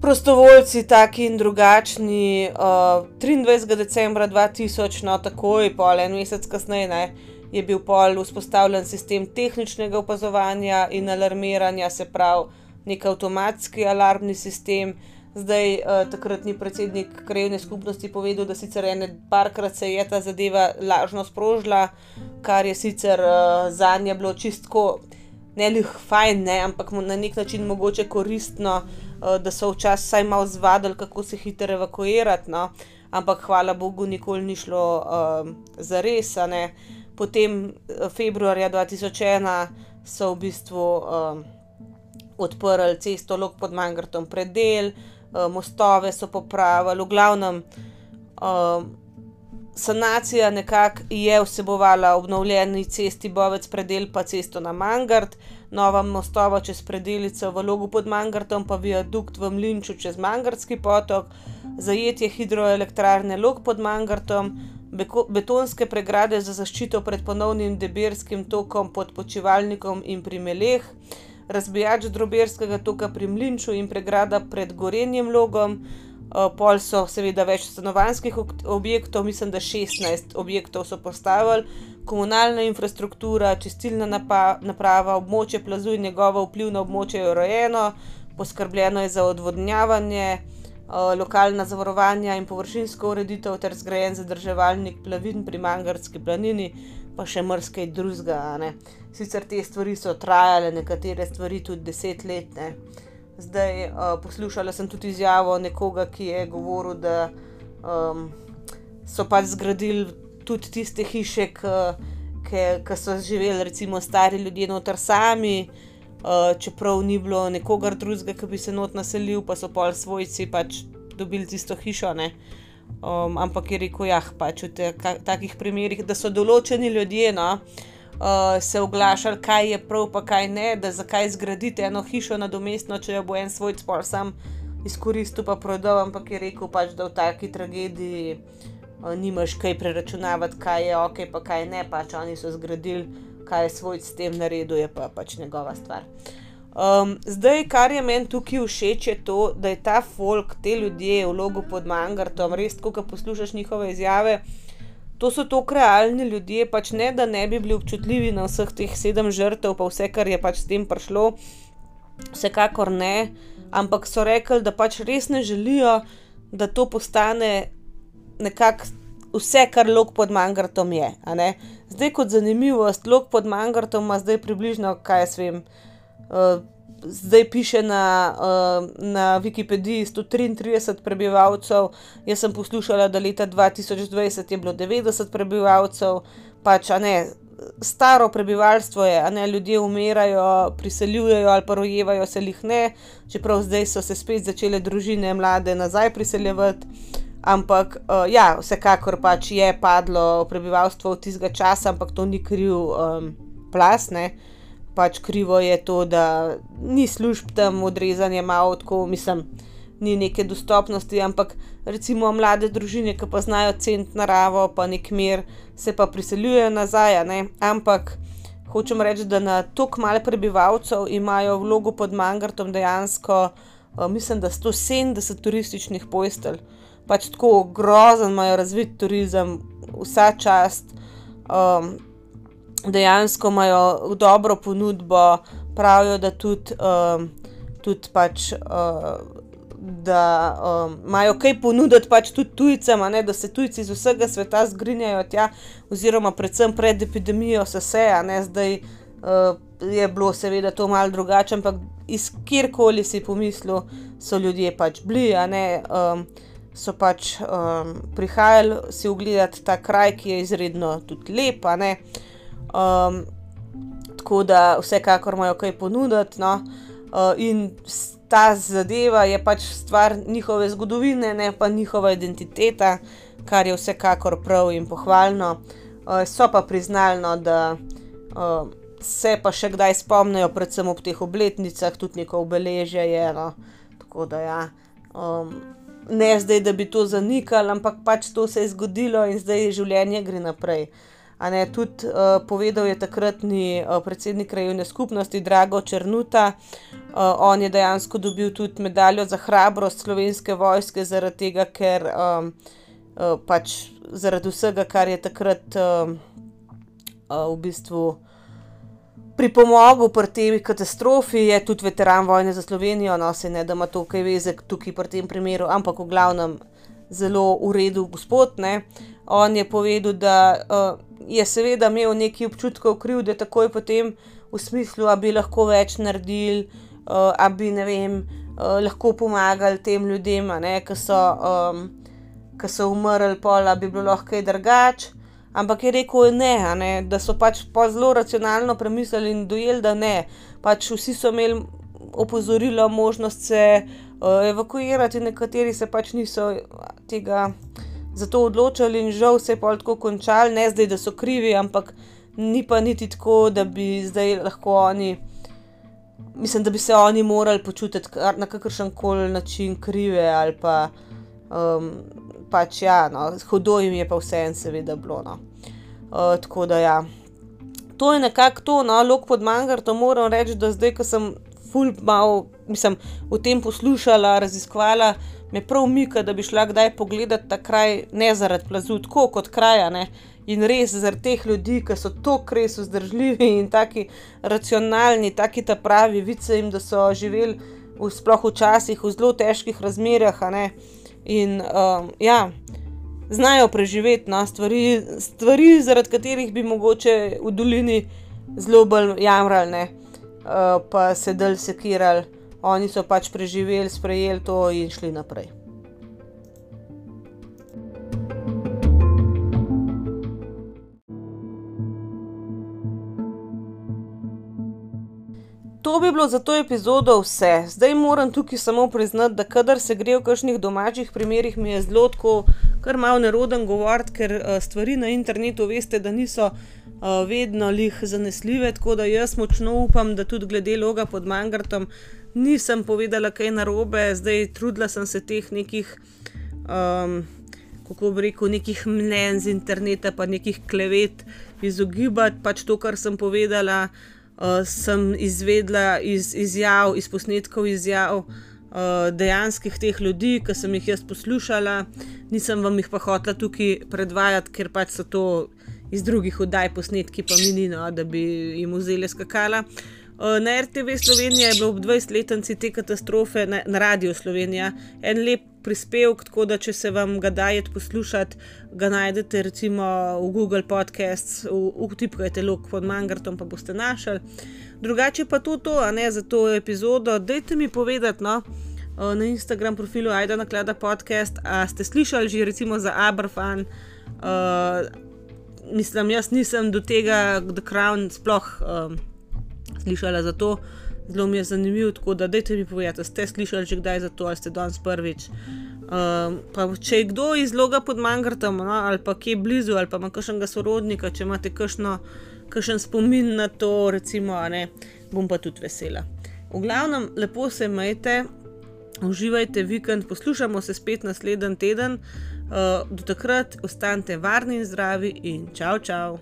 prostovoljci, taki in drugačni. Uh, 23. decembra 2000, no takoj, pol en mesec kasneje, ne, je bil pol vzpostavljen sistem tehničnega opazovanja in alarmiranja, se pravi, nek avtomatski alarmni sistem. Zdaj, uh, takratni predsednik krajovne skupnosti povedal, da sicer ene parkrat se je ta zadeva lažno sprožila, kar je sicer uh, za nje bilo čistko ne lih fajn, ne, ampak na nek način mogoče koristno, uh, da so včasih vsaj malo zvadili, kako se hitro evakuirati. No. Ampak hvala Bogu, nikoli ni šlo uh, za res. Potem februarja 2001 so v bistvu uh, odprli cesto Lok pod Mangrtom predel, uh, mostove so popravili, v glavnem. Uh, Sanacija nekako je vsebovala obnovljeni cesti Bovec predel pa cesto na Mangard, nova mostova čez predelico v Logu pod Mangartom pa viadukt v Mlinču čez Mangardski potok, zajetje hidroelektrarne Log pod Mangartom, betonske pregrade za zaščito pred ponovnim deberskim tokom pod počivalnikom in pri Meleh, razbijač droberskega toka pri Mlinču in pregrada pred Gorenjem Logom, pol so seveda več stanovanjskih objektov, mislim, da 16 objektov so postavili, komunalna infrastruktura, čistilna naprava, območje plazu in njegovo vplivno območje je urejeno, poskrbljeno je za odvodnjavanje, eh, lokalna zavarovanja in površinsko ureditev ter zgrajen zadrževalnik plavin pri Mangarski planini, pa še mrske in drugega. Sicer te stvari so trajale, nekatere stvari tudi desetletne. Zdaj uh, poslušala sem tudi izjavo nekoga, ki je govoril, da um, so pač zgradili tudi tiste hiše, ki so živeli, recimo, stari ljudje noter sami, uh, čeprav ni bilo nekogar drugega, ki bi se not naselil, pa so pol svojci pač dobili tisto hišo. Um, ampak je rekel, ja, pač v te, ka, takih primerih, da so določeni ljudje. No, uh, se oglašali, kaj je prav, pa kaj ne, da zakaj zgraditi eno hišo na domestno, če jo bo en svoj spor sam izkoristil, pa prodal, ampak je rekel pač, da v taki tragediji uh, nimaš kaj preračunavati, kaj je ok, pa kaj ne, pač oni so zgradili, kaj je svoj s tem naredil, je pa pač njegova stvar. Um, zdaj, kar je meni tukaj všeč, je to, da je ta folk, te ljudje v logu pod Mangartom, res, ko poslušaš njihove izjave, to so tako realni ljudje, pač ne da ne bi bili občutljivi na vseh teh sedem žrtev, pa vse, kar je pač s tem prišlo, vsekakor ne, ampak so rekli, da pač res ne želijo, da to postane nekako vse, kar lok pod Mangartom je. Zdaj, kot zanimivost, lok pod Mangartom ima zdaj približno, kaj jaz vem. Uh, zdaj piše na, uh, na Wikipediji 133 prebivalcev, jaz sem poslušala, da leta 2020 je bilo 90 prebivalcev, pač ne. Staro prebivalstvo je, a ne ljudje umirajo, priseljujejo ali pa rojevajo se jih ne, čeprav zdaj so se spet začele družine mlade nazaj priseljevati. Ampak, uh, ja, vsekakor pač je padlo prebivalstvo od tistega časa, ampak to ni kriv um, plas, ne. Uh, pač krivo je to, da ni služb tam odrezanje malo tako, mislim, ni neke dostopnosti, ampak recimo mlade družine, ki pa znajo cent naravo, pa nek mir, se pa priseljujejo nazaj, ne? ampak. Hočem reči, da na tako malo prebivalcev imajo vlogo pod Mangartom dejansko, uh, mislim, da 170 turističnih postelj. Pač tako grozen imajo razvit turizem, vsa čast. Um, dejansko imajo dobro ponudbo, pravijo, da tudi, um, tudi pač, uh, da um, imajo kaj ponuditi pač tudi tujcem, ne, da se tujci iz vsega sveta zgrinjajo tja, oziroma predvsem pred epidemijo se seja, ne zdaj uh, je bilo seveda to malce drugače, ampak iz kjerkoli si pomislil, so ljudje pač bili, ne. Um, So pač um, prihajali si ogledati ta kraj, ki je izredno tudi lep. Um, tako da vsekakor imajo kaj ponuditi. No? Uh, in ta zadeva je pač stvar njihove zgodovine, ne pa njihova identiteta, kar je vsekakor prav in pohvalno. Uh, so pa priznali, no, da uh, se pa še kdaj spomnijo, predvsem ob teh obletnicah, tudi neko obeležje je. No. Tako da ja. Um, ne zdaj, da bi to zanikali, ampak pač to se je zgodilo in zdaj življenje gre naprej. Ne, tudi uh, povedal je takratni uh, predsednik krajovne skupnosti Drago Črnuta. Uh, on je dejansko dobil tudi medaljo za hrabrost slovenske vojske, zaradi tega, ker um, uh, pač zaradi vsega, kar je takrat uh, uh, v bistvu pripomogel pri tej katastrofi, je tudi veteran vojne za Slovenijo, no se ne da ima to kaj veze tukaj pri tem primeru, ampak v glavnem zelo v redu gospod. Ne. On je povedal, da. Uh, je seveda imel nekaj občutkov krivde, takoj potem v smislu, da bi lahko več naredili, uh, da bi vem, uh, lahko pomagali tem ljudem, ki so, um, so umrli, pa bi bilo lahko kaj drugače. Ampak je rekel ne, ne, da so pač zelo racionalno premislili in dojeli, da ne. Pač vsi so imeli opozorilo, možnost se evakuirati, nekateri se pač niso tega za to odločili in žal se je pa tako končali, ne zdaj, da so krivi, ampak ni pa niti tako, da bi zdaj lahko oni, mislim, da bi se oni morali počutiti na kakršen koli način krive ali pa um, pač ja, no, hudo jim je pa vse en, seveda, bilo. No. Uh, tako da ja. To je nekako to, no, lok pod mangartom moram reči, da zdaj, ko sem ful malo, mislim, o tem poslušala, raziskvala me prav umika, da bi šla kdaj pogledati ta kraj, ne zaradi plazu, tako kot kraja. Ne? In res zaradi teh ljudi, ki so tako res vzdržljivi in tako racionalni, tako ta pravi, vice jim, da so živeli v, sploh včasih v zelo težkih razmerah. In um, ja, znajo preživeti no, stvari, stvari, zaradi katerih bi mogoče v dolini zelo bolj jamrali, uh, pa sedeli sekirali oni so pač preživeli, sprejeli to in šli naprej. To bi bilo za to epizodo vse. Zdaj moram tukaj samo priznati, da kadar se gre v kakšnih domačih primerih, mi je zelo tako, kar malo neroden govoriti, ker uh, stvari na internetu, veste, da niso vedno lih zanesljive. Tako da jaz močno upam, da tudi glede loga pod Mangartom nisem povedala kaj narobe, zdaj trudila sem se teh nekih, um, kako bi rekel, nekih mnen z interneta, pa nekih klevet izogibati. Pač to, kar sem povedala, uh, sem izvedla iz izjav, iz posnetkov izjav. Uh, dejanskih teh ljudi, ki sem jih jaz poslušala, nisem vam jih pa hotela tukaj predvajati, ker pač so to iz drugih oddaj posnetki, pa minino, da bi jim vzeli skakala. Eh, na RTV Slovenija je bilo ob 20-letnici te katastrofe na, na Radio Slovenija en lep prispevek, tako da če se vam ga dajete poslušati, ga najdete recimo v Google Podcasts, vtipkajte lok pod Mangartom, pa boste našli. Drugače pa to, to a ne za to epizodo, dajte mi povedati, no. Eh, na Instagram profilu Aida na Klada podcast, a ste slišali že recimo za Abrafan, uh, mislim, jaz nisem do tega, da Crown sploh um, slišala za to. Zelo mi je zanimivo, tako da dajte mi povedati, ste slišali že kdaj za to, ali ste danes prvič. Um, pa, če je kdo iz loga pod Mangartom no, ali pa kje blizu, ali pa ima kakšnega sorodnika, če imate kakšen spomin na to, recimo, ne, bom pa tudi vesela. V glavnem, lepo se majte, uživajte vikend, poslušamo se spet naslednji teden. Uh, do takrat ostanite varni in zdravi in čau, čau!